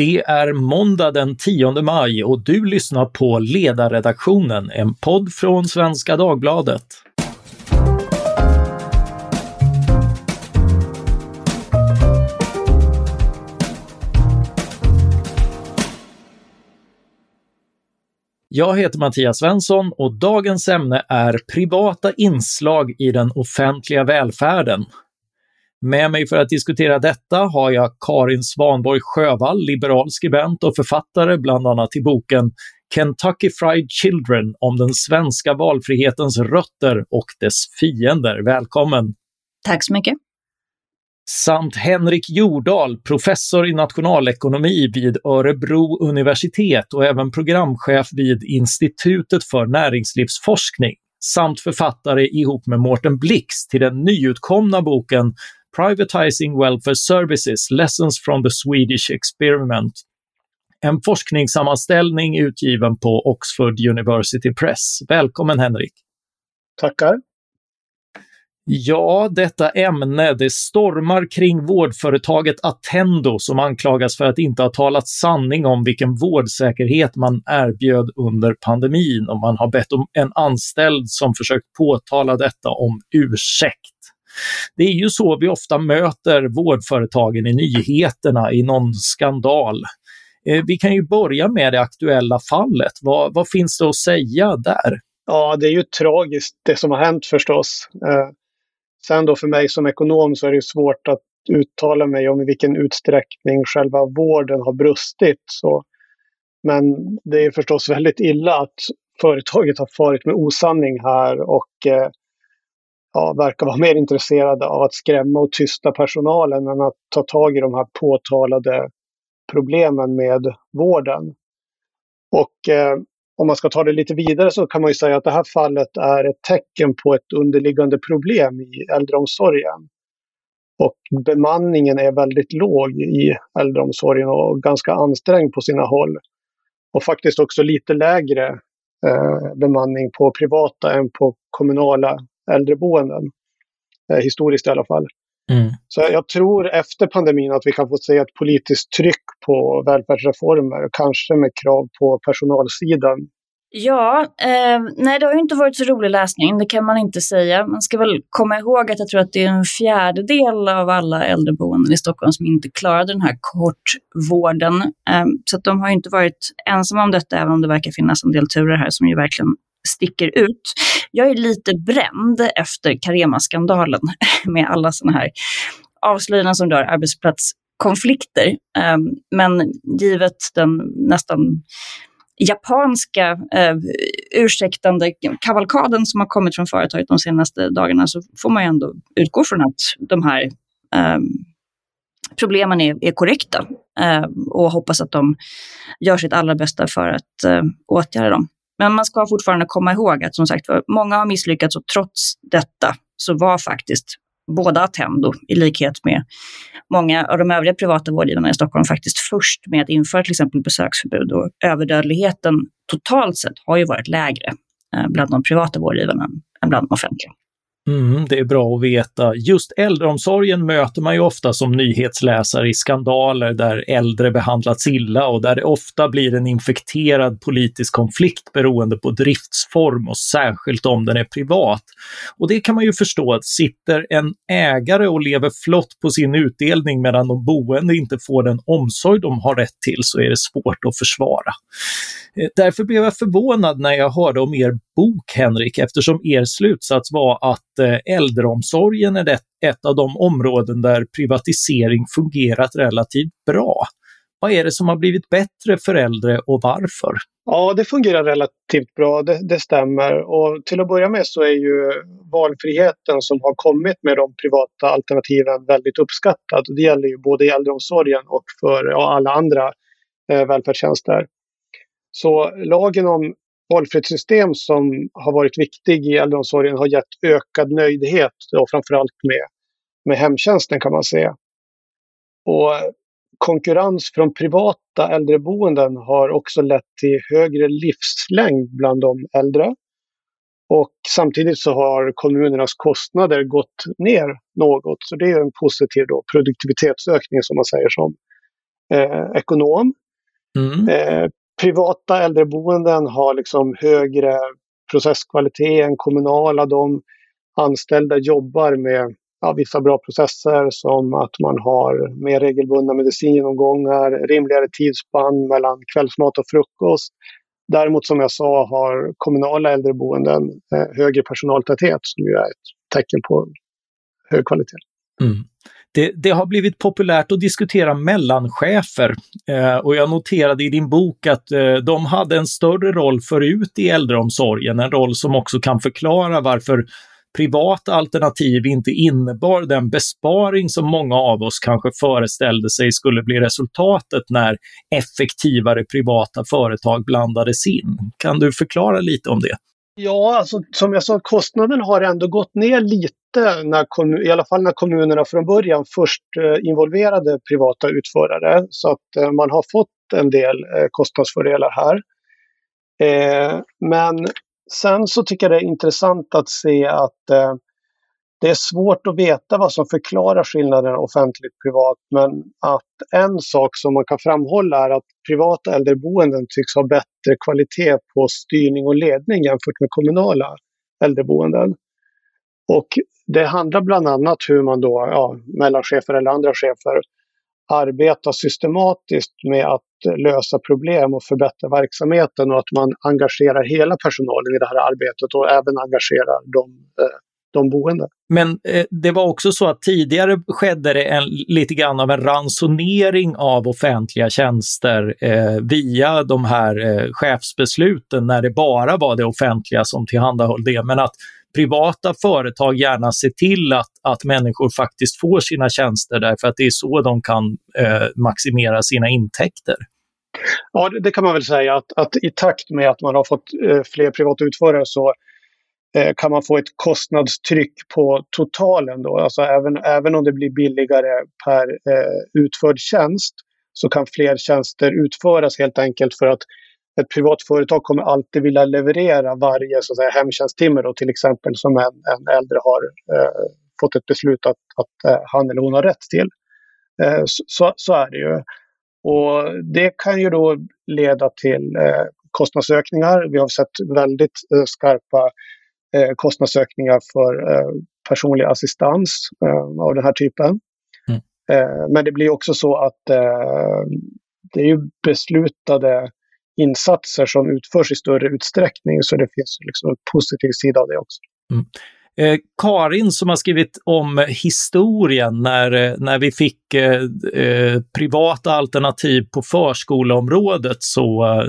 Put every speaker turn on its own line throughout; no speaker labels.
Det är måndag den 10 maj och du lyssnar på Ledarredaktionen, en podd från Svenska Dagbladet. Jag heter Mattias Svensson och dagens ämne är privata inslag i den offentliga välfärden. Med mig för att diskutera detta har jag Karin Svanborg Sjövall, liberal skribent och författare bland annat till boken Kentucky Fried Children om den svenska valfrihetens rötter och dess fiender. Välkommen!
Tack så mycket!
Samt Henrik Jordahl, professor i nationalekonomi vid Örebro universitet och även programchef vid Institutet för näringslivsforskning samt författare ihop med Mårten Blix till den nyutkomna boken Privatizing Welfare Services Lessons from the Swedish Experiment. En forskningssammanställning utgiven på Oxford University Press. Välkommen Henrik!
Tackar!
Ja, detta ämne, det stormar kring vårdföretaget Attendo som anklagas för att inte ha talat sanning om vilken vårdsäkerhet man erbjöd under pandemin och man har bett om en anställd som försökt påtala detta om ursäkt. Det är ju så vi ofta möter vårdföretagen i nyheterna i någon skandal. Eh, vi kan ju börja med det aktuella fallet. Vad, vad finns det att säga där?
Ja, det är ju tragiskt det som har hänt förstås. Eh, sen då för mig som ekonom så är det svårt att uttala mig om i vilken utsträckning själva vården har brustit. Så, men det är förstås väldigt illa att företaget har farit med osanning här och eh, ja, verkar vara mer intresserade av att skrämma och tysta personalen än att ta tag i de här påtalade problemen med vården. Och eh, om man ska ta det lite vidare så kan man ju säga att det här fallet är ett tecken på ett underliggande problem i äldreomsorgen. Och bemanningen är väldigt låg i äldreomsorgen och ganska ansträngd på sina håll. Och faktiskt också lite lägre eh, bemanning på privata än på kommunala äldreboenden. Eh, historiskt i alla fall. Mm. Så jag tror efter pandemin att vi kan få se ett politiskt tryck på välfärdsreformer, kanske med krav på personalsidan.
Ja, eh, nej det har ju inte varit så rolig läsning, det kan man inte säga. Man ska väl komma ihåg att jag tror att det är en fjärdedel av alla äldreboenden i Stockholm som inte klarade den här kortvården. Eh, så att de har inte varit ensamma om detta, även om det verkar finnas en del turer här som ju verkligen sticker ut. Jag är lite bränd efter Carema-skandalen med alla sådana här avslöjanden som rör arbetsplatskonflikter. Ehm, men givet den nästan japanska eh, ursäktande kavalkaden som har kommit från företaget de senaste dagarna så får man ju ändå utgå från att de här eh, problemen är, är korrekta eh, och hoppas att de gör sitt allra bästa för att eh, åtgärda dem. Men man ska fortfarande komma ihåg att som sagt många har misslyckats och trots detta så var faktiskt båda Attendo, i likhet med många av de övriga privata vårdgivarna i Stockholm, faktiskt först med att införa till exempel besöksförbud. Och överdödligheten totalt sett har ju varit lägre eh, bland de privata vårdgivarna än bland de offentliga.
Mm, det är bra att veta. Just äldreomsorgen möter man ju ofta som nyhetsläsare i skandaler där äldre behandlats illa och där det ofta blir en infekterad politisk konflikt beroende på driftsform och särskilt om den är privat. Och det kan man ju förstå att sitter en ägare och lever flott på sin utdelning medan de boende inte får den omsorg de har rätt till så är det svårt att försvara. Eh, därför blev jag förvånad när jag hörde om er bok, Henrik, eftersom er slutsats var att eh, äldreomsorgen är ett av de områden där privatisering fungerat relativt bra. Vad är det som har blivit bättre för äldre och varför?
Ja, det fungerar relativt bra, det, det, stämmer. Och till att börja med så är ju valfriheten som har kommit med de privata alternativen väldigt uppskattad. Det gäller ju både i äldreomsorgen och för ja, alla andra eh, välfärdstjänster. Så lagen om valfrihetssystem som har varit viktig i äldreomsorgen har gett ökad nöjdhet och framförallt med, med hemtjänsten kan man säga. Och konkurrens från privata äldreboenden har också lett till högre livslängd bland de äldre. Och samtidigt så har kommunernas kostnader gått ner något. Så det är en positiv då, produktivitetsökning som man säger som eh, ekonom. Mm. Eh, privata äldreboenden har liksom högre processkvalitet än kommunala. De anställda jobbar med ja, vissa bra processer som att man har mer regelbundna medicingenomgångar, rimligare tidsspann mellan kvällsmat och frukost. Däremot som jag sa har kommunala äldreboenden eh, högre personaltäthet som ju är ett tecken på hög kvalitet. Mm.
Det, det, har blivit populärt att diskutera mellanchefer eh, och jag noterade i din bok att eh, de hade en större roll förut i äldreomsorgen, en roll som också kan förklara varför privata alternativ inte innebar den besparing som många av oss kanske föreställde sig skulle bli resultatet när effektivare privata företag blandades in. Kan du förklara lite om det?
Ja, alltså, som jag sa, kostnaden har ändå gått ner lite, när i alla fall när kommunerna från början först eh, involverade privata utförare. Så att eh, man har fått en del eh, kostnadsfördelar här. Men sen så tycker jag det är intressant att se att eh, det är svårt att veta vad som förklarar skillnaden offentligt privat men att en sak som man kan framhålla är att privata äldreboenden tycks ha bättre kvalitet på styrning och ledning jämfört med kommunala äldreboenden. Och det handlar bland annat hur man då, ja, mellanchefer eller andra chefer, arbetar systematiskt med att lösa problem och förbättra verksamheten och att man engagerar hela personalen i det här arbetet och även engagerar de, eh, de boende.
Men eh, det var också så att tidigare skedde det en, lite grann av en ransonering av offentliga tjänster eh, via de här eh, chefsbesluten när det bara var det offentliga som tillhandahöll det. Men att privata företag gärna ser till att, att människor faktiskt får sina tjänster därför att det är så de kan eh, maximera sina intäkter.
Ja, det, det, kan man väl säga att, att i takt med att man har fått eh, fler privata utförare så Eh, kan man få ett kostnadstryck på totalen. Då. Alltså även, även om det blir billigare per eh, utförd tjänst så kan fler tjänster utföras helt enkelt för att ett privat företag kommer alltid vilja leverera varje så att säga, hemtjänsttimme då, till exempel som en, en äldre har eh, fått ett beslut att, att eh, han eller hon har rätt till. Eh, så, så, är det ju. Och det kan ju då leda till eh, kostnadsökningar. Vi har sett väldigt eh, skarpa eh, kostnadsökningar för personlig assistans av den här typen. Mm. men det blir också så att det är ju beslutade insatser som utförs i större utsträckning. Så det finns liksom en positiv sida av det också. Mm.
Eh, Karin som har skrivit om historien när, eh, när vi fick eh, eh, privata alternativ på förskoleområdet så eh,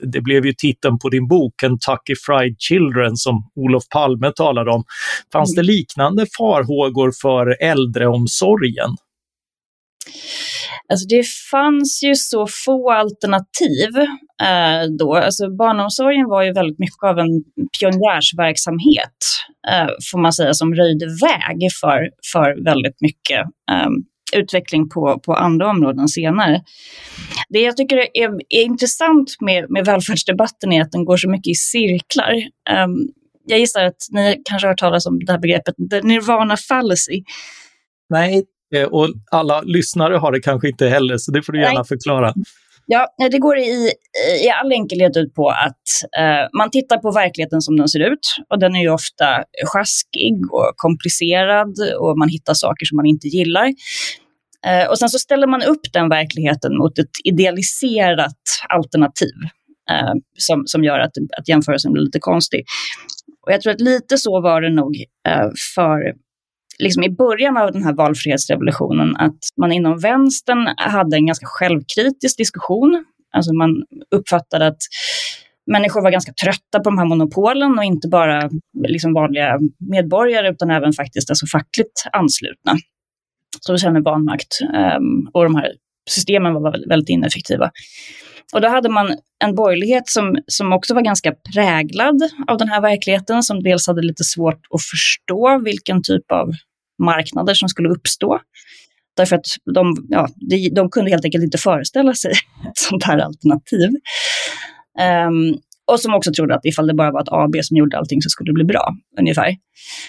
det blev ju titeln på din bok Kentucky Fried Children som Olof Palme talade om. Fanns det mm. liknande farhågor för äldreomsorgen?
Alltså det fanns ju så få alternativ eh, då. Alltså barnomsorgen var ju väldigt mycket av en pionjärsverksamhet, eh, får man säga, som röjde väg för, för väldigt mycket eh, utveckling på, på andra områden senare. Det jag tycker är, är intressant med, med välfärdsdebatten är att den går så mycket i cirklar. Um, jag gissar att ni kanske har hört talas om det här begreppet, the nirvana fallacy.
Nej, och alla lyssnare har det kanske inte heller, så det får du gärna förklara.
Ja, det går i, i all enkelhet ut på att eh, man tittar på verkligheten som den ser ut. Och den är ju ofta sjaskig och komplicerad och man hittar saker som man inte gillar. Eh, och sen så ställer man upp den verkligheten mot ett idealiserat alternativ eh, som, som gör att, att jämförelsen blir lite konstig. Och jag tror att lite så var det nog eh, för liksom i början av den här valfrihetsrevolutionen att man inom vänstern hade en ganska självkritisk diskussion. Alltså man uppfattade att människor var ganska trötta på de här monopolen och inte bara liksom vanliga medborgare utan även faktiskt alltså fackligt anslutna. Så känner vanmakt ehm, och de här systemen var väldigt ineffektiva. Och då hade man en borgerlighet som, som också var ganska präglad av den här verkligheten, som dels hade lite svårt att förstå vilken typ av marknader som skulle uppstå. Därför att de, ja, de, de kunde helt enkelt inte föreställa sig ett sånt här alternativ. Um, och som också trodde att ifall det bara var ett AB som gjorde allting så skulle det bli bra, ungefär.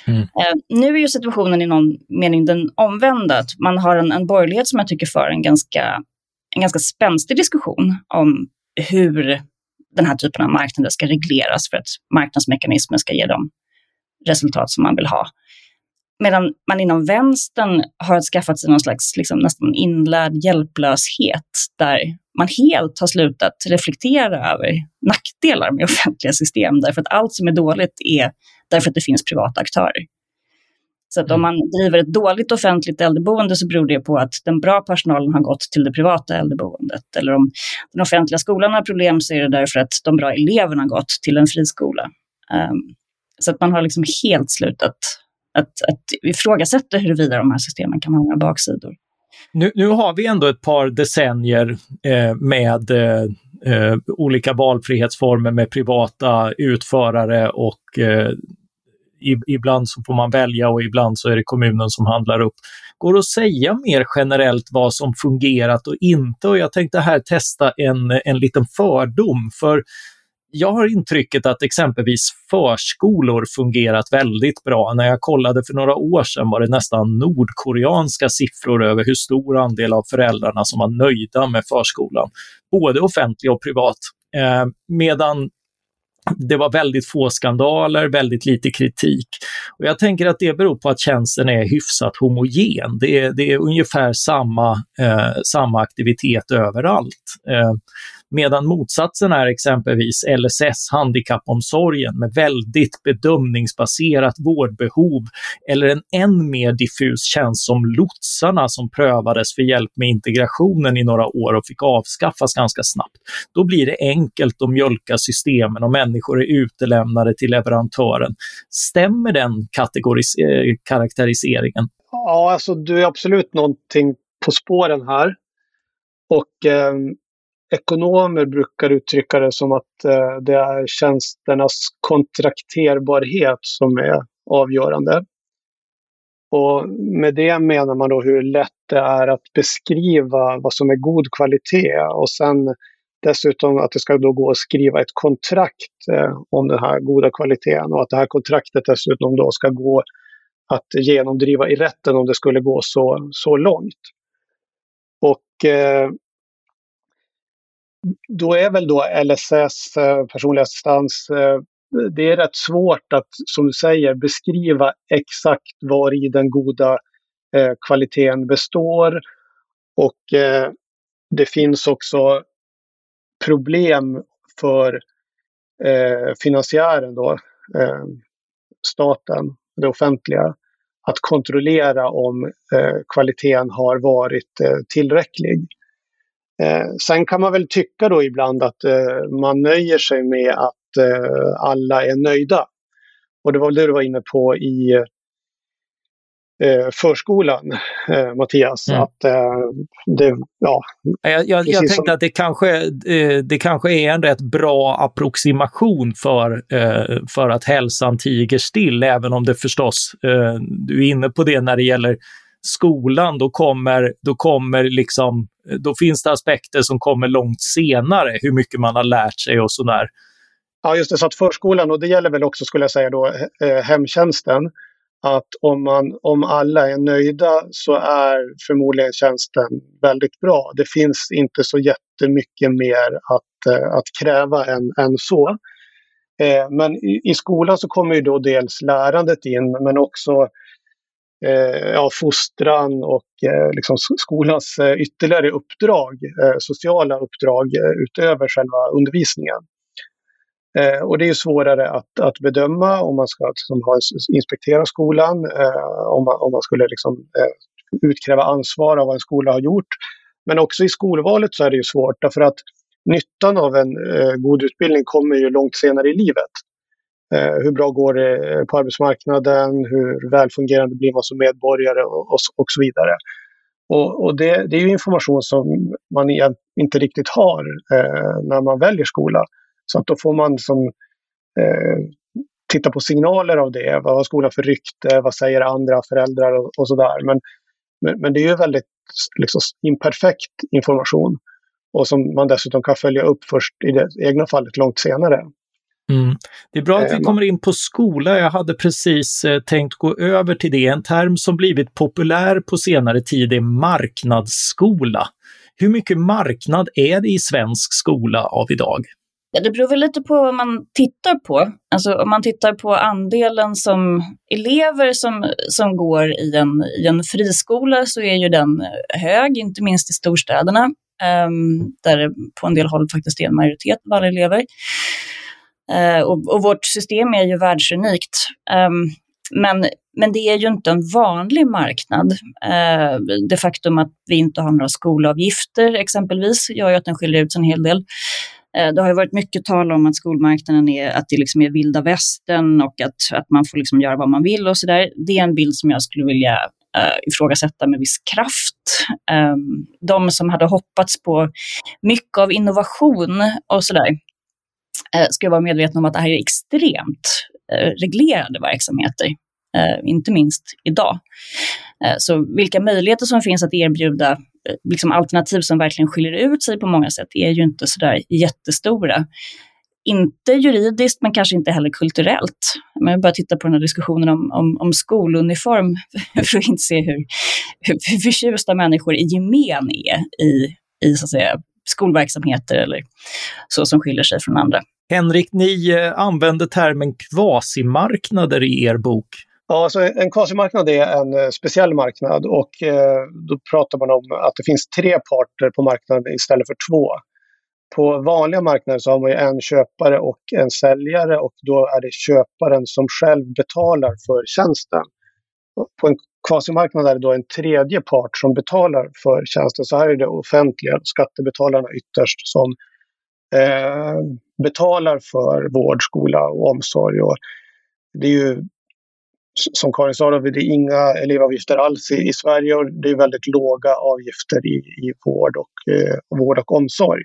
Mm. Uh, nu är ju situationen i någon mening den omvända. Att man har en, en borgerlighet som jag tycker för en ganska, en ganska spänstig diskussion om hur den här typen av marknader ska regleras för att marknadsmekanismer ska ge de resultat som man vill ha. Medan man inom vänstern har skaffat sig någon slags liksom, nästan inlärd hjälplöshet där man helt har slutat reflektera över nackdelar med offentliga system därför att allt som är dåligt är därför att det finns privata aktörer. Så att om mm. man driver ett dåligt offentligt äldreboende så beror det på att den bra personalen har gått till det privata äldreboendet. Eller om den offentliga skolan har problem så är det därför att de bra eleverna har gått till en friskola. Um, så att man har liksom helt slutat att, att ifrågasätta huruvida de här systemen kan ha några baksidor.
Nu, nu har vi ändå ett par decennier eh, med eh, eh olika valfrihetsformer med privata utförare och eh, ibland så får man välja och ibland så är det kommunen som handlar upp. Går det att säga mer generellt vad som fungerat och inte? Och jag tänkte här testa en, en liten fördom. För jag har intrycket att exempelvis förskolor fungerat väldigt bra. När jag kollade för några år sedan var det nästan nordkoreanska siffror över hur stor andel av föräldrarna som var nöjda med förskolan, både offentlig och privat. Eh, medan det var väldigt få skandaler, väldigt lite kritik. Och jag tänker att det beror på att tjänsten är hyfsat homogen. Det är, det är ungefär samma, eh, samma aktivitet överallt. Eh, Medan motsatsen är exempelvis LSS, handikappomsorgen med väldigt bedömningsbaserat vårdbehov eller en än mer diffus tjänst som lotsarna som prövades för hjälp med integrationen i några år och fick avskaffas ganska snabbt. Då blir det enkelt att mjölka systemen och människor är utelämnade till leverantören. Stämmer den kategoris- eh, karaktäriseringen?
Ja, alltså du är absolut någonting på spåren här. Och eh, ekonomer brukar uttrycka det som att eh, det är tjänsternas kontrakterbarhet som är avgörande. Och med det menar man då hur lätt det är att beskriva vad som är god kvalitet och sen dessutom att det ska då gå att skriva ett kontrakt eh, om den här goda kvaliteten och att det här kontraktet dessutom då ska gå att genomdriva i rätten om det skulle gå så, så långt. Och eh, då är väl då LSS, eh, personlig assistans, eh, det är rätt svårt att, som du säger, beskriva exakt var i den goda eh, kvaliteten består. Och det finns också problem för finansiären då, staten, det offentliga, att kontrollera om kvaliteten har varit tillräcklig. Eh, sen kan man väl tycka då ibland att eh, man nöjer sig med att eh, alla är nöjda. Och det var det du var inne på i eh, förskolan, eh, Mattias. Mm. Att, eh, det, ja,
jag, jag, jag tänkte som... att det kanske, det kanske är en rätt bra approximation för, för att hälsan tiger still, även om det förstås, du är inne på det när det gäller skolan, då kommer, då kommer liksom, då finns det aspekter som kommer långt senare, hur mycket man har lärt sig och sådär.
Ja, just det. Så att förskolan, och det gäller väl också skulle jag säga då eh, hemtjänsten, att om, man, om alla är nöjda så är förmodligen tjänsten väldigt bra. Det finns inte så jättemycket mer att, eh, att kräva än, än så. Eh, men i, i, skolan så kommer ju då dels lärandet in men också eh, ja, fostran och eh, liksom skolans eh, ytterligare uppdrag, eh, sociala uppdrag eh, utöver själva undervisningen. Eh, och det är svårare att, att bedöma om man ska liksom, ha, inspektera skolan, om, man, om man skulle liksom, utkräva ansvar av vad en skola har gjort. Men också i skolvalet så är det ju svårt därför att nyttan av en god utbildning kommer ju långt senare i livet. Eh, hur bra går det eh, på arbetsmarknaden? Hur välfungerande blir man som medborgare och, och, och så vidare. Och, och det, det, är information som man inte riktigt har eh, när man väljer skola. Så att då får man som, eh, titta på signaler av det. Vad har skolan för rykte? Vad säger andra föräldrar och, och sådär. Men, men, men, det är ju väldigt liksom, imperfekt information. Och som man dessutom kan följa upp först i det egna fallet långt senare.
Mm. Det är bra att vi eh, kommer in på skola. Jag hade precis eh, tänkt gå över till det. En term som blivit populär på senare tid är marknadsskola. Hur mycket marknad är det i svensk skola av idag?
Ja, det beror väl lite på vad man tittar på. Alltså om man tittar på andelen som elever som, som går i en, i en friskola så är ju den hög, inte minst i storstäderna, um, där på en del håll faktiskt är en majoritet av alla elever. Eh, och, och, vårt system är ju världsunikt. Um, men, men det är ju inte en vanlig marknad. Uh, det faktum att vi inte har några skolavgifter exempelvis gör ju att den skiljer ut sig en hel del. Eh, det har varit mycket tal om att skolmarknaden är, att det liksom är vilda västern och att, att man får liksom göra vad man vill och sådär. Det är en bild som jag skulle vilja uh, ifrågasätta med viss kraft. Um, de som hade hoppats på mycket av innovation och sådär Eh, ska vara medvetna om att det här är extremt eh, reglerade verksamheter, eh, inte minst idag. Så vilka möjligheter som finns att erbjuda liksom alternativ som verkligen skiljer ut sig på många sätt är ju inte sådär jättestora. Inte juridiskt, men kanske inte heller kulturellt. Men jag bara titta på den här diskussionen om, om, om skoluniform för att inse hur, hur förtjusta människor i gemen är i, i så att säga, skolverksamheter eller så som skiljer sig från andra.
Henrik, ni eh, använder termen kvasimarknader i er bok.
Ja, alltså en kvasimarknad är en eh, speciell marknad och eh, då pratar man om att det finns tre parter på marknaden istället för två. På vanliga marknader så har man en köpare och en säljare och då är det köparen som själv betalar för tjänsten. På en kvasimarknad är det då en tredje part som betalar för tjänsten. Så här är det offentliga, skattebetalarna ytterst, som eh, betalar för vård, skola och omsorg. Och det är ju som Karin sa, det är inga elevavgifter alls i, i Sverige och det är väldigt låga avgifter i, i vård, och, eh, vård och omsorg.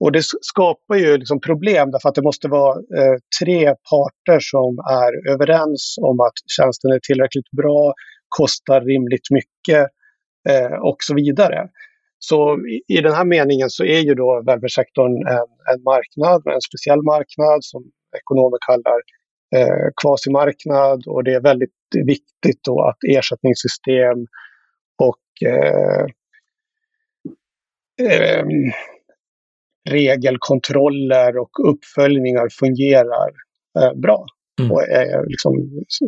Och det skapar ju liksom problem därför att det måste vara eh, tre parter som är överens om att tjänsten är tillräckligt bra, kostar rimligt mycket eh, och så vidare. Så i, i, den här meningen så är ju då välfärdssektorn en, en marknad, en speciell marknad som ekonomer kallar eh, kvasimarknad och det är väldigt viktigt då att ersättningssystem och eh, eh, regelkontroller och uppföljningar fungerar eh, bra mm. och är liksom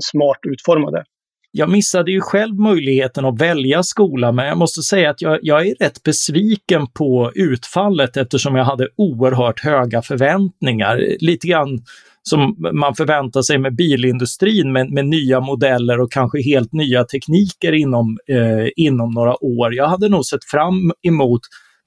smart utformade.
Jag missade ju själv möjligheten att välja skola, men jag måste säga att jag, jag, är rätt besviken på utfallet eftersom jag hade oerhört höga förväntningar. Lite grann som man förväntar sig med bilindustrin med, med nya modeller och kanske helt nya tekniker inom, eh, inom några år. Jag hade nog sett fram emot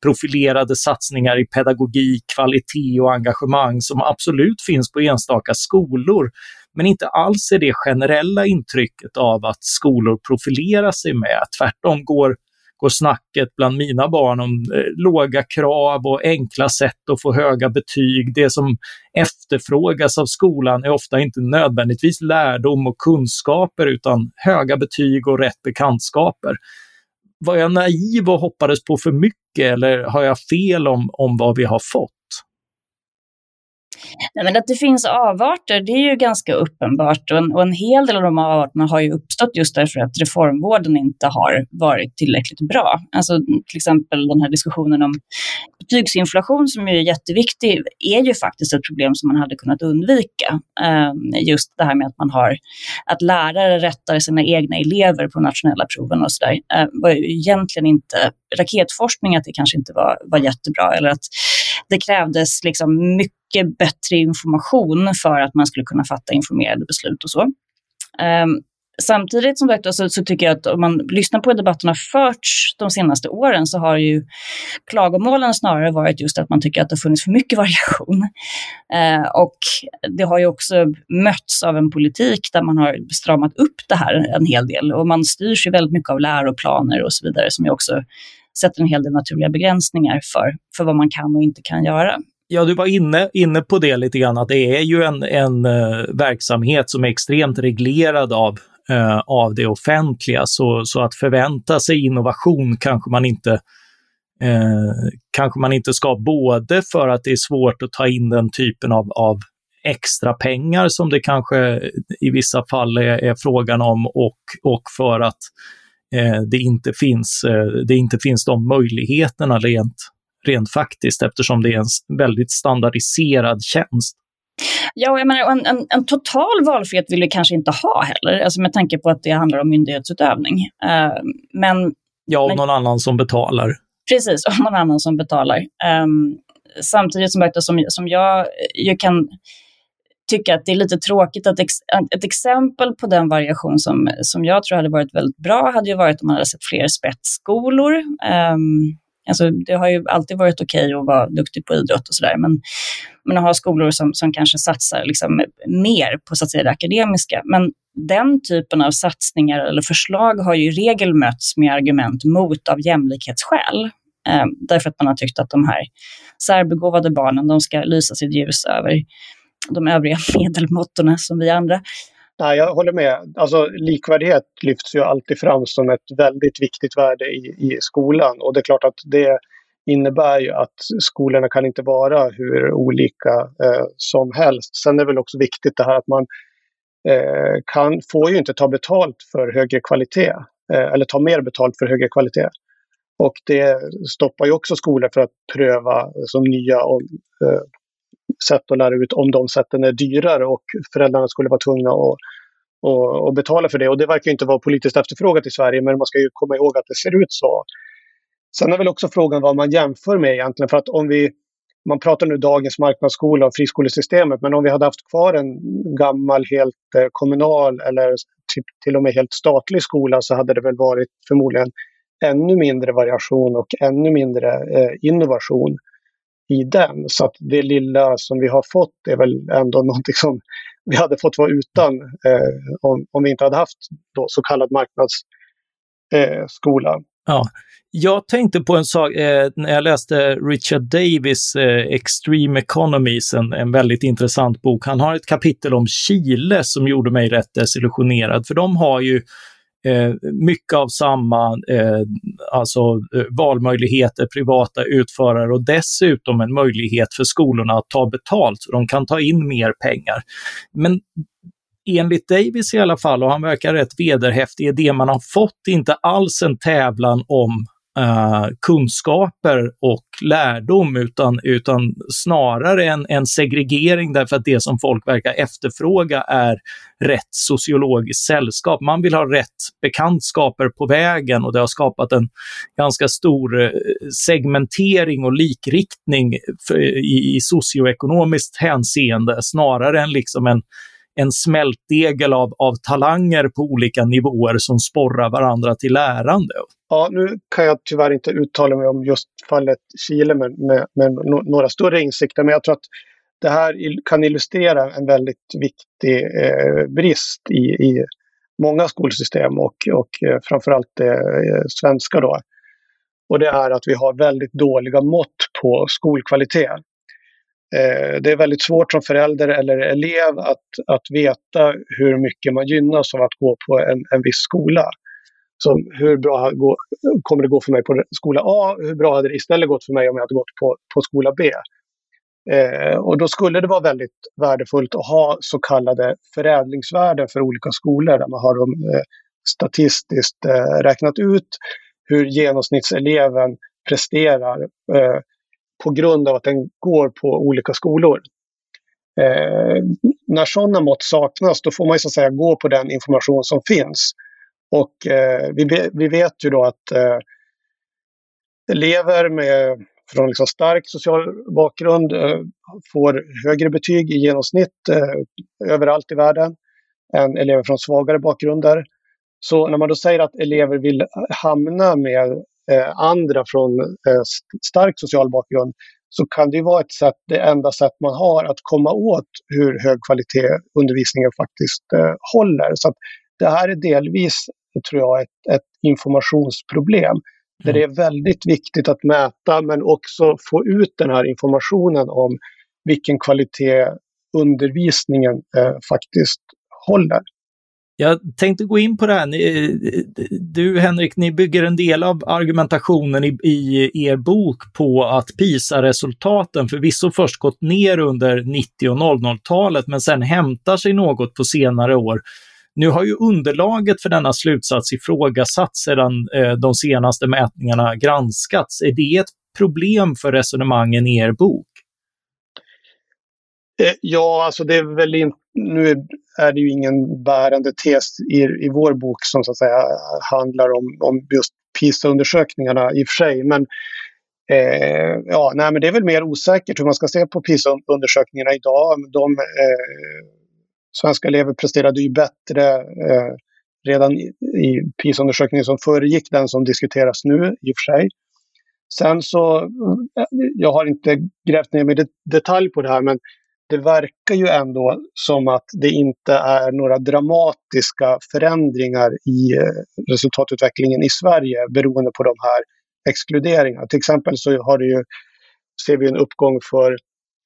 profilerade satsningar i pedagogik, kvalitet och engagemang som absolut finns på enstaka skolor, men inte alls är det generella intrycket av att skolor profilerar sig med. Tvärtom går går snacket bland mina barn om eh, låga krav och enkla sätt att få höga betyg. Det som efterfrågas av skolan är ofta inte nödvändigtvis lärdom och kunskaper utan höga betyg och rätt bekantskaper. Var jag naiv och hoppades på för mycket eller har jag fel om, om vad vi har fått?
Nej, men att det finns avarter, det är ju ganska uppenbart och en, och en hel del av de avarterna har ju uppstått just därför att reformvården inte har varit tillräckligt bra. Alltså till exempel den här diskussionen om betygsinflation som är jätteviktig är ju faktiskt ett problem som man hade kunnat undvika. Ehm, just det här med att man har, att lärare rättar sina egna elever på nationella proven och sådär, uh, var ju egentligen inte raketforskning, att det kanske inte var, var jättebra eller att det krävdes liksom mycket bättre information för att man skulle kunna fatta informerade beslut och så. Um, Samtidigt som sagt så, så, tycker jag att om man lyssnar på hur debatten har förts de senaste åren så har ju klagomålen snarare varit just att man tycker att det har funnits för mycket variation. Eh, och det har ju också mötts av en politik där man har stramat upp det här en hel del och man styrs ju väldigt mycket av läroplaner och så vidare som ju också sätter en hel del naturliga begränsningar för, för vad man kan och inte kan göra.
Ja, du var inne, inne på det lite grann, att det är ju en, en uh, verksamhet som är extremt reglerad av, uh, av det offentliga. Så, så att förvänta sig innovation kanske man inte Eh, kanske man inte ska, både för att det är svårt att ta in den typen av, av extra pengar som det kanske i vissa fall är, är frågan om och, och för att eh, det, inte finns, eh, det inte finns de möjligheterna rent, rent faktiskt eftersom det är en väldigt standardiserad tjänst.
Ja, jag menar, en, en, en, total valfrihet vill vi kanske inte ha heller, alltså med tanke på att det handlar om myndighetsutövning. Uh, men,
ja, om
men,
någon annan som betalar.
Precis, om någon annan som betalar. Um, samtidigt som, som, som jag, jag kan tycka att det är lite tråkigt att ex, ett exempel på den variation som, som jag tror hade varit väldigt bra hade ju varit om man hade sett fler spetsskolor. Um, Alltså, det har ju alltid varit okej okay att vara duktig på idrott och sådär, men, men att ha skolor som, som kanske satsar liksom mer på så att säga, det akademiska. Men den typen av satsningar eller förslag har ju i regel mötts med argument mot av jämlikhetsskäl. Um, därför att man har tyckt att de här särbegåvade barnen, de ska lysa sitt ljus över de övriga medelmåttorna som vi andra.
Nej, jag håller med. Alltså, likvärdighet lyfts ju alltid fram som ett väldigt viktigt värde i, i skolan. Och det är klart att det innebär ju att skolorna kan inte vara hur olika eh, som helst. Sen är det väl också viktigt det här att man eh, kan, får ju inte ta betalt för högre kvalitet. Eh, eller ta mer betalt för högre kvalitet. Och det stoppar ju också skolor för att pröva som nya om, eh, sätt att lära ut om de sätten är dyrare och föräldrarna skulle vara tvungna att och, och betala för det. Och det verkar inte vara politiskt efterfrågat i Sverige, men man ska ju komma ihåg att det ser ut så. Sen är väl också frågan vad man jämför med egentligen. För att om vi, man pratar nu dagens marknadsskola och friskolesystemet, men om vi hade haft kvar en gammal helt eh, kommunal eller typ, till och med helt statlig skola så hade det väl varit förmodligen ännu mindre variation och ännu mindre eh, innovation i den. Så att det lilla som vi har fått är väl ändå någonting som vi hade fått vara utan eh, om, om vi inte hade haft då så kallad marknadsskola. Eh,
ja. Jag tänkte på en sak eh, när jag läste Richard Davis eh, Extreme Economies, en, en väldigt intressant bok. Han har ett kapitel om Chile som gjorde mig rätt desillusionerad, för de har ju Eh, mycket av samma eh, alltså, eh, valmöjligheter, privata utförare och dessutom en möjlighet för skolorna att ta betalt så de kan ta in mer pengar. Men enligt Davis i alla fall, och han verkar rätt vederhäftig, är det man har fått inte alls en tävlan om uh, kunskaper och lärdom, utan, utan snarare en, en segregering därför att det som folk verkar efterfråga är rätt sociologiskt sällskap. Man vill ha rätt bekantskaper på vägen och det har skapat en ganska stor eh, segmentering och likriktning för, i, i socioekonomiskt hänseende snarare än liksom en en smältdegel av, av talanger på olika nivåer som sporrar varandra till lärande.
Ja, nu kan jag tyvärr inte uttala mig om just fallet Chile med, med, med några större insikter, men jag tror att det här kan illustrera en väldigt viktig eh, brist i, i många skolsystem och, och eh, framförallt det eh, svenska. Då. Och det är att vi har väldigt dåliga mått på skolkvalitet. Eh, det är väldigt svårt som förälder eller elev att, att veta hur mycket man gynnas av att gå på en, en viss skola. Så hur bra kommer det gå för mig på skola A? Hur bra hade det istället gått för mig om jag hade gått på, på skola B? Eh, och då skulle det vara väldigt värdefullt att ha så kallade förädlingsvärden för olika skolor där man har dem eh, statistiskt eh, räknat ut hur genomsnittseleven presterar eh, på grund av att den går på olika skolor. Eh, när sådana mått saknas då får man så att säga gå på den information som finns. Och eh, vi, vi vet ju då att eh, elever med, från liksom stark social bakgrund eh, får högre betyg i genomsnitt eh, överallt i världen än elever från svagare bakgrunder. Så när man då säger att elever vill hamna med andra från eh, stark social bakgrund så kan det vara ett sätt, det enda sätt man har att komma åt hur hög kvalitet undervisningen faktiskt eh, håller. Så det här är delvis, tror jag, ett, ett informationsproblem. Mm. Där det är väldigt viktigt att mäta men också få ut den här informationen om vilken kvalitet undervisningen eh, faktiskt håller.
Jag tänkte gå in på det här. Du Henrik, ni bygger en del av argumentationen i, i er bok på att PISA-resultaten förvisso först gått ner under 90 och 00-talet men sen hämtar sig något på senare år. Nu har ju underlaget för denna slutsats ifrågasatts sedan eh, de senaste mätningarna granskats. Är det ett problem för resonemangen i er bok?
Eh, ja, alltså det är väl inte, nu är det ju ingen bärande tes i, i vår bok som så att säga handlar om, om just PISA-undersökningarna i och för sig. Men, eh, ja, nej, men det är väl mer osäkert hur man ska se på PISA-undersökningarna idag. De, eh, svenska elever presterade ju bättre eh, redan i, i PISA-undersökningen som föregick den som diskuteras nu i och för sig. Sen så, eh, jag har inte grävt ner mig i detalj på det här, men det verkar ju ändå som att det inte är några dramatiska förändringar i eh, resultatutvecklingen i Sverige beroende på de här exkluderingarna. Till exempel så har det ju, ser vi en uppgång för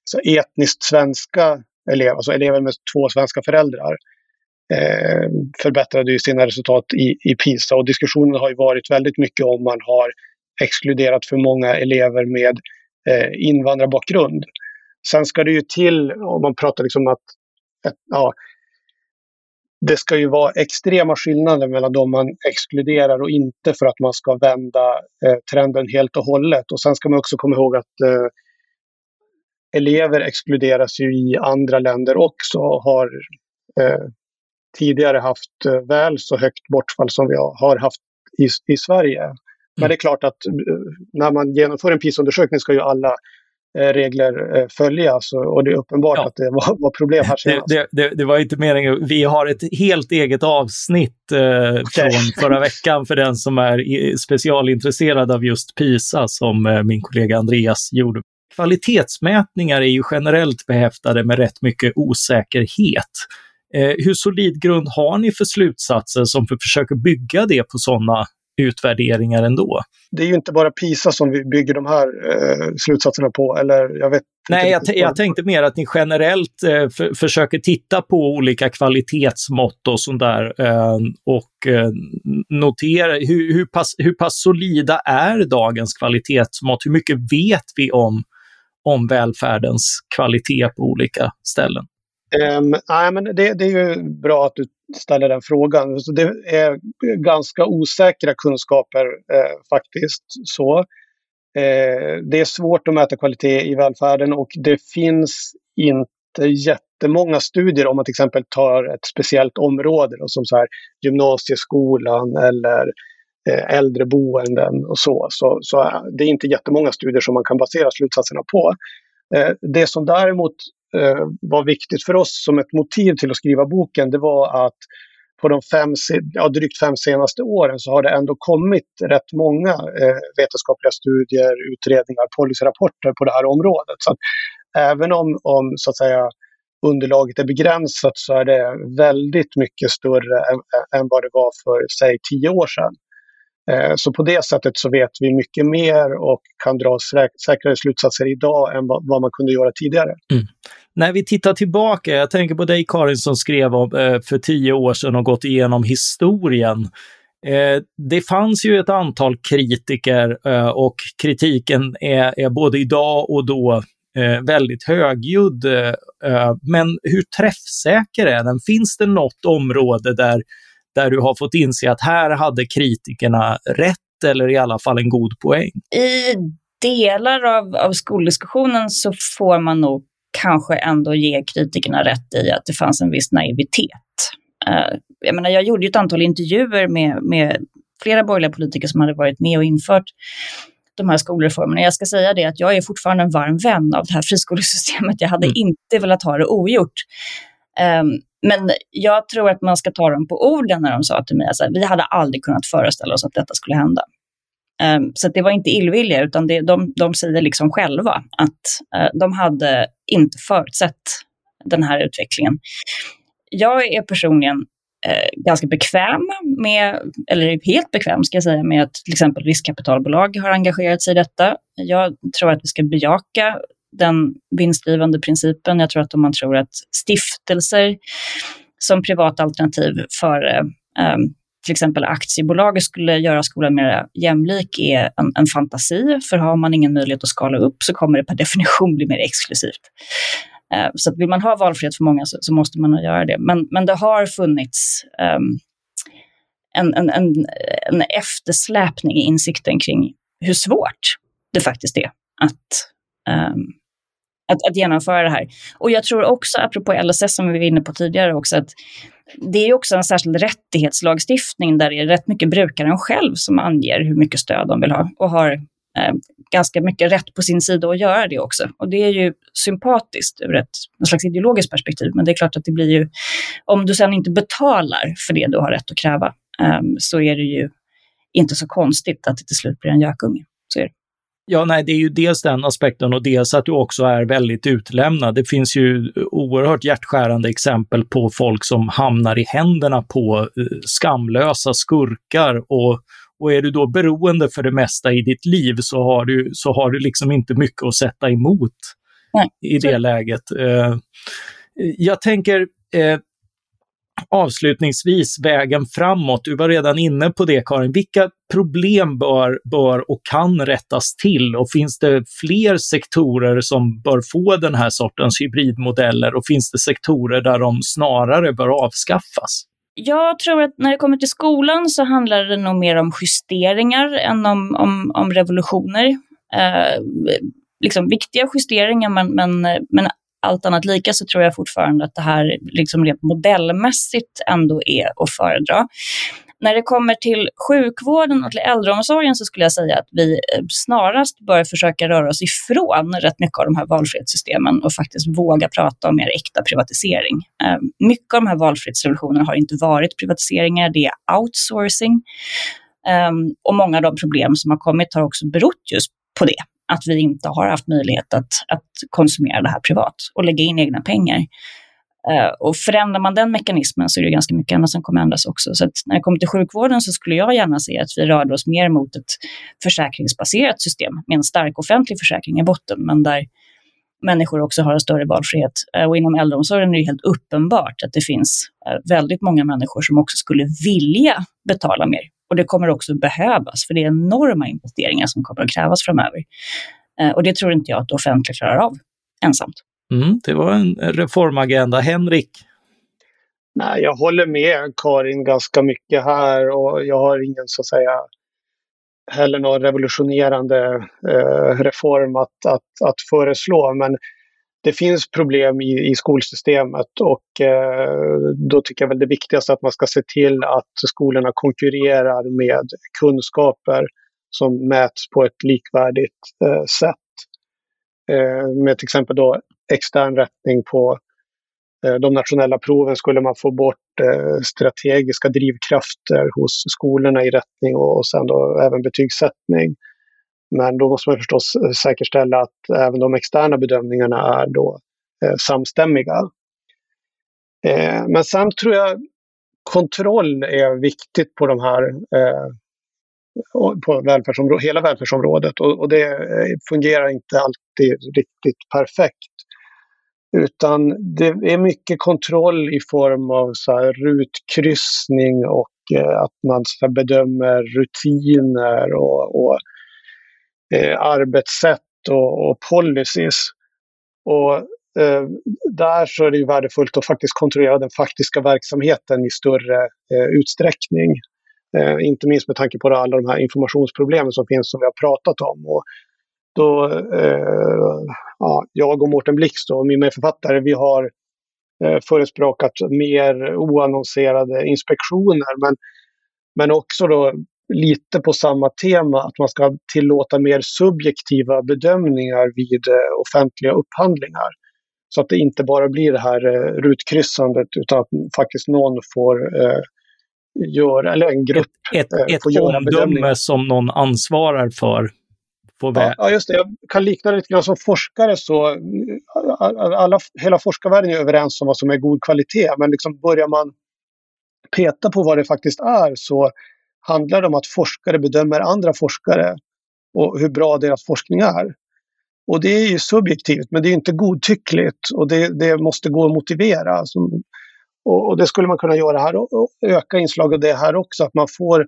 så etniskt svenska elever, alltså elever med två svenska föräldrar. Eh, förbättrade ju sina resultat i, i PISA och diskussionen har ju varit väldigt mycket om man har exkluderat för många elever med eh, invandrarbakgrund. Sen ska det ju till, om man pratar liksom att, att ja, det ska ju vara extrema skillnader mellan de man exkluderar och inte för att man ska vända eh, trenden helt och hållet. Och sen ska man också komma ihåg att eh, elever exkluderas ju i andra länder också och har eh, tidigare haft eh, väl så högt bortfall som vi har haft i, i Sverige. Mm. Men det är klart att eh, när man genomför en PISA-undersökning ska ju alla regler eh, följas och det är uppenbart ja. att det var, var problem här
senast. Det, det, det, var inte meningen. Vi har ett helt eget avsnitt eh, okay. från förra veckan för den som är specialintresserad av just PISA som eh, min kollega Andreas gjorde. Kvalitetsmätningar är ju generellt behäftade med rätt mycket osäkerhet. Eh, hur solid grund har ni för slutsatser som försöker bygga det på sådana utvärderingar ändå.
Det är ju inte bara PISA som vi bygger de här eh, slutsatserna på, eller jag vet
Nej, jag, jag, tänkte mer att ni generellt eh, för, försöker titta på olika kvalitetsmått och sånt där eh, och eh, notera hur, hur, pass, hur pass solida är dagens kvalitetsmått? Hur mycket vet vi om, om välfärdens kvalitet på olika ställen?
Um, nej, men det, det, är ju bra att du ställer den frågan. Så det är ganska osäkra kunskaper eh, faktiskt. Så, eh, det är svårt att mäta kvalitet i välfärden och det finns inte jättemånga studier om man till exempel tar ett speciellt område då, som så här, gymnasieskolan eller eh, äldreboenden och så. Så, så eh, det är inte jättemånga studier som man kan basera slutsatserna på. Eh, det som däremot Eh, var viktigt för oss som ett motiv till att skriva boken, det var att på de fem, ja, drygt fem senaste åren så har det ändå kommit rätt många eh, vetenskapliga studier, utredningar, policyrapporter på det här området. Så även om, om så att säga, underlaget är begränsat så är det väldigt mycket större än, än vad det var för, säg, tio år sedan. Eh, så på det sättet så vet vi mycket mer och kan dra säkrare slutsatser idag än vad man kunde göra tidigare. Mm.
När vi tittar tillbaka, jag tänker på dig Karin som skrev om, eh, för tio år sedan och gått igenom historien. Eh, det fanns ju ett antal kritiker och kritiken är både idag och då väldigt högljudd. Men hur träffsäker är den? Finns det något område där där du har fått inse att här hade kritikerna rätt eller i alla fall en god poäng?
I delar av, av skoldiskussionen så får man nog kanske ändå ge kritikerna rätt i att det fanns en viss naivitet. Uh, jag, menar, jag gjorde ett antal intervjuer med, med flera borgerliga politiker som hade varit med och infört de här skolreformerna. Jag ska säga det att jag är fortfarande en varm vän av det här friskolesystemet. Jag hade mm. inte velat ha det ogjort. Um, men jag tror att man ska ta dem på orden när de sa till mig att vi hade aldrig kunnat föreställa oss att detta skulle hända. Um, så det var inte illvilja, utan det, de, de säger liksom själva att uh, de hade inte förutsett den här utvecklingen. Jag är personligen uh, ganska bekväm med, eller helt bekväm ska jag säga, med att till exempel riskkapitalbolag har engagerat sig i detta. Jag tror att vi ska bejaka den vinstdrivande principen. Jag tror att om man tror att stiftelser som privata alternativ för eh, till exempel aktiebolag skulle göra skolan mer jämlik är en, en, fantasi. För har man ingen möjlighet att skala upp så kommer det per definition bli mer exklusivt. Eh, så att vill man ha valfrihet för många så, så måste man göra det. Men, men det har funnits eh, en, en, en, en eftersläpning i insikten kring hur svårt det faktiskt är att, um, att, att genomföra det här. Och jag tror också, apropå LSS som vi var inne på tidigare också, att det är också en särskild rättighetslagstiftning där det är rätt mycket brukaren själv som anger hur mycket stöd de vill ha och har eh, ganska mycket rätt på sin sida att göra det också. Och det är ju sympatiskt ur ett någon slags ideologiskt perspektiv, men det är klart att det blir ju, om du sen inte betalar för det du har rätt att kräva, eh, så är det ju inte så konstigt att det till slut blir en gökunge. Så är det.
Ja, nej, det är ju dels den aspekten och dels att du också är väldigt utlämnad. Det finns ju oerhört hjärtskärande exempel på folk som hamnar i händerna på eh, skamlösa skurkar och, och är du då beroende för det mesta i ditt liv så har du, så har du liksom inte mycket att sätta emot nej. i det läget. Eh, jag tänker, eh, avslutningsvis vägen framåt. Du var redan inne på det Karin. Vilka problem bör, bör och kan rättas till och finns det fler sektorer som bör få den här sortens hybridmodeller och finns det sektorer där de snarare bör avskaffas?
Jag tror att när det kommer till skolan så handlar det nog mer om justeringar än om, om, om revolutioner. Eh, liksom viktiga justeringar men, men, men allt annat lika så tror jag fortfarande att det här liksom rent modellmässigt ändå är att föredra. När det kommer till sjukvården och till äldreomsorgen så skulle jag säga att vi eh, snarast bör försöka röra oss ifrån rätt mycket av de här valfrihetssystemen och faktiskt våga prata om mer äkta privatisering. Ehm, mycket av de här valfrihetsrevolutionerna har inte varit privatiseringar, det är outsourcing. Ehm, och många av de problem som har kommit har också berott just på det att vi inte har haft möjlighet att, att konsumera det här privat och lägga in egna pengar. Uh, och förändrar man den mekanismen så är det ganska mycket annat som kommer ändras också. Så när det kommer till sjukvården så skulle jag gärna se att vi rörde oss mer mot ett försäkringsbaserat system med en stark offentlig försäkring i botten, men där människor också har en större valfrihet. Uh, och inom äldreomsorgen är det helt uppenbart att det finns uh, väldigt många människor som också skulle vilja betala mer och det kommer också behövas, för det är enorma investeringar som kommer att krävas framöver. Eh, och det tror inte jag att det offentliga klarar av ensamt.
Mm, det var en reformagenda. Henrik?
Nej, jag håller med Karin ganska mycket här och jag har ingen så att säga heller någon revolutionerande eh, reform att, att, att föreslå. Men det finns problem i, i skolsystemet och eh, då tycker jag väl det viktigaste att man ska se till att skolorna konkurrerar med kunskaper som mäts på ett likvärdigt eh, sätt. Eh, med till exempel då extern rättning på eh, de nationella proven skulle man få bort eh, strategiska drivkrafter hos skolorna i rättning och, och sen då även betygssättning. Men då måste man förstås eh, säkerställa att även de externa bedömningarna är då eh, samstämmiga. Eh, men sen tror jag kontroll är viktigt på de här på välfärdsområdet, hela välfärdsområdet och, det fungerar inte alltid riktigt perfekt. Utan det är mycket kontroll i form av så här rutkryssning och att man så bedömer rutiner och, och eh, arbetssätt och, och policies. Och eh, där så är det ju värdefullt att faktiskt kontrollera den faktiska verksamheten i större eh, utsträckning. Eh, inte minst med tanke på alla de här informationsproblemen som finns som vi har pratat om. Och då, eh, ja, jag och Mårten Blix, då, min medförfattare, vi har eh, förespråkat mer oannonserade inspektioner. Men, men också då lite på samma tema, att man ska tillåta mer subjektiva bedömningar vid eh, offentliga upphandlingar. Så att det inte bara blir det här eh, rutkryssandet utan att faktiskt någon får eh, göra, eller en grupp
ett, ett, ett får göra bedömningar. som någon ansvarar för.
Ja, just det. Jag kan likna det lite grann som forskare så alla, hela forskarvärlden är överens om vad som är god kvalitet. Men liksom börjar man peta på vad det faktiskt är så handlar det om att forskare bedömer andra forskare och hur bra deras forskning är. Och det är ju subjektivt, men det är inte godtyckligt och det, det måste gå att motivera. Alltså, och, och, det skulle man kunna göra här och öka inslag av det här också, att man får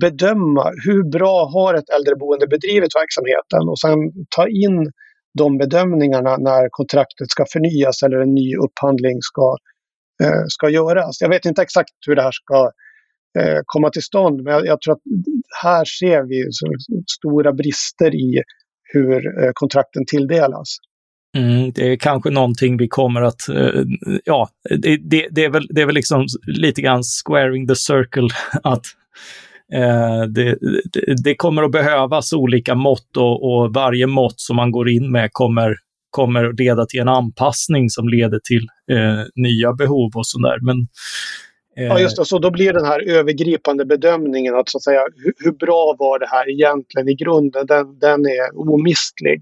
bedöma hur bra har ett äldreboende bedrivit verksamheten och sen ta in de bedömningarna när kontraktet ska förnyas eller en ny upphandling ska, eh, ska göras. Jag vet inte exakt hur det här ska eh, komma till stånd, men jag, jag, tror att här ser vi stora brister i hur eh, kontrakten tilldelas.
Mm, det är kanske någonting vi kommer att, eh, ja, det, det, det, är väl, det är väl liksom lite grann squaring the circle att uh, det, det, kommer att behövas olika mått och, och, varje mått som man går in med kommer, kommer att leda till en anpassning som leder till eh, nya behov och sådär. Men
Ja, just det. Så då blir den här övergripande bedömningen att så att säga hur, hur bra var det här egentligen i grunden, den, den är omistlig.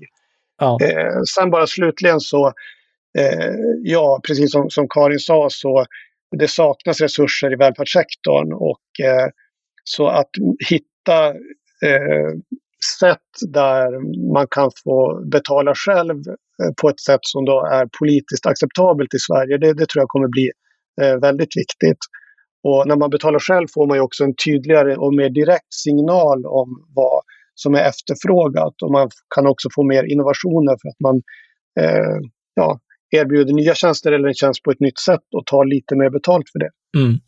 Ja. Eh, sen bara slutligen så, eh, ja, precis som, som Karin sa så det saknas resurser i välfärdssektorn och eh, så att hitta eh, sätt där man kan få betala själv eh, på ett sätt som då är politiskt acceptabelt i Sverige, det, det tror jag kommer bli eh, Eh, väldigt viktigt. Och när man betalar själv får man ju också en tydligare och mer direkt signal om vad som är efterfrågat. Och man kan också få mer innovationer för att man eh, ja, erbjuder nya tjänster eller en tjänst på ett nytt sätt och tar lite mer betalt för det.
Mm.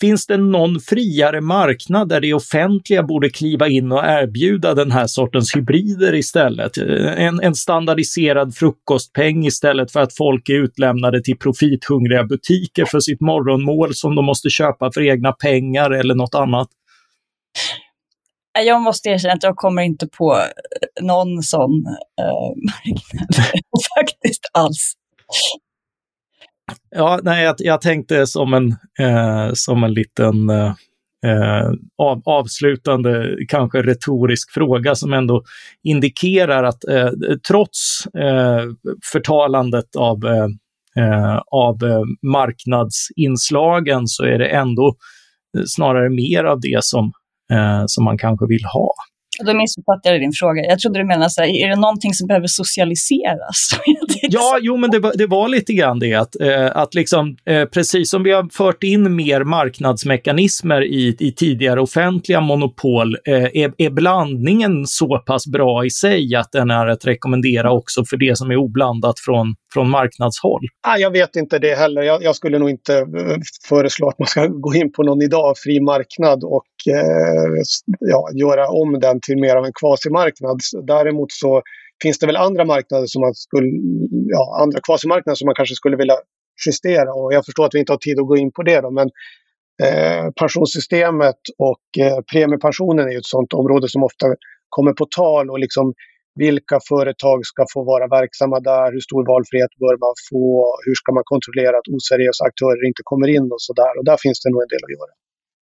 Finns det någon friare marknad där det offentliga borde kliva in och erbjuda den här sortens hybrider istället? En, en standardiserad frukostpeng istället för att folk är utlämnade till profithungriga butiker för sitt morgonmål som de måste köpa för egna pengar eller något annat?
Jag måste erkänna att jag kommer inte på någon sån eh, marknad faktiskt alls.
Ja, nej, jag, jag tänkte som en, eh, som en liten eh, eh, av, avslutande, kanske retorisk fråga som ändå indikerar att eh, trots eh, förtalandet av, eh, eh av marknadsinslagen så är det ändå eh, snarare mer av det som, som man kanske vill ha.
Då missuppfattade jag din fråga. Jag trodde du menade så här, är det någonting som behöver socialiseras?
ja, jo, men det var, det var lite grann det att, eh, att liksom, eh, precis som vi har fört in mer marknadsmekanismer i, i tidigare offentliga monopol, eh, är, är blandningen så pass bra i sig att den är att rekommendera också för det som är oblandat från, från marknadshåll?
Ah, jag vet inte det heller. Jag, jag skulle nog inte eh, föreslå att man ska gå in på någon idag fri marknad och eh, ja, göra om den till mer av en kvasimarknad. Däremot så finns det väl andra marknader som man skulle, ja, andra kvasimarknader som man kanske skulle vilja justera. Och jag förstår att vi inte har tid att gå in på det då, men eh, pensionssystemet och eh, premiepensionen är ju ett sådant område som ofta kommer på tal och liksom vilka företag ska få vara verksamma där, hur stor valfrihet bör man få, hur ska man kontrollera att oseriösa aktörer inte kommer in och så där. Och där finns det nog en del att göra.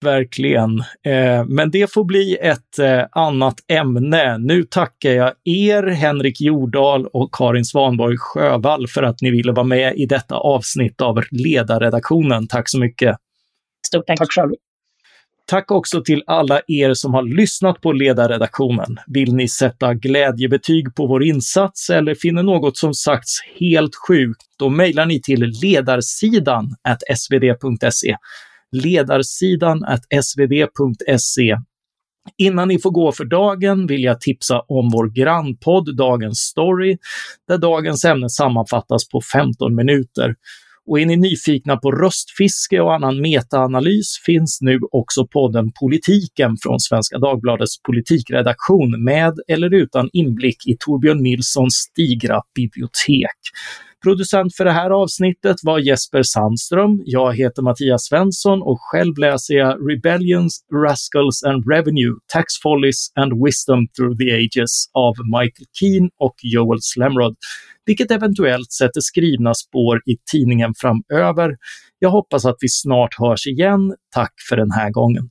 Verkligen. Eh, men det får bli ett eh, annat ämne. Nu tackar jag er, Henrik Jordahl och Karin Svanborg Sjövall, för att ni ville vara med i detta avsnitt av Ledarredaktionen. Tack så mycket.
Stort tack.
Tack själv.
Tack också till alla er som har lyssnat på ledarredaktionen. Vill ni sätta glädjebetyg på vår insats eller finner något som sagts helt sjukt, då mejlar ni till ledarsidan svd.se. Ledarsidan svd.se. Innan ni får gå för dagen vill jag tipsa om vår grannpodd Dagens Story, där dagens ämne sammanfattas på 15 minuter. Och är ni nyfikna på röstfiske och annan metaanalys finns nu också podden Politiken från Svenska Dagbladets politikredaktion med eller utan inblick i Torbjörn Nilssons digra bibliotek. Producent för det här avsnittet var Jesper Sandström. Jag heter Mattias Svensson och själv läser jag Rebellions, Rascals and Revenue, Tax Follies and Wisdom Through the Ages av Michael Keane och Joel Slemrod, vilket eventuellt sätter skrivna spår i tidningen framöver. Jag hoppas att vi snart hörs igen. Tack för den här gången.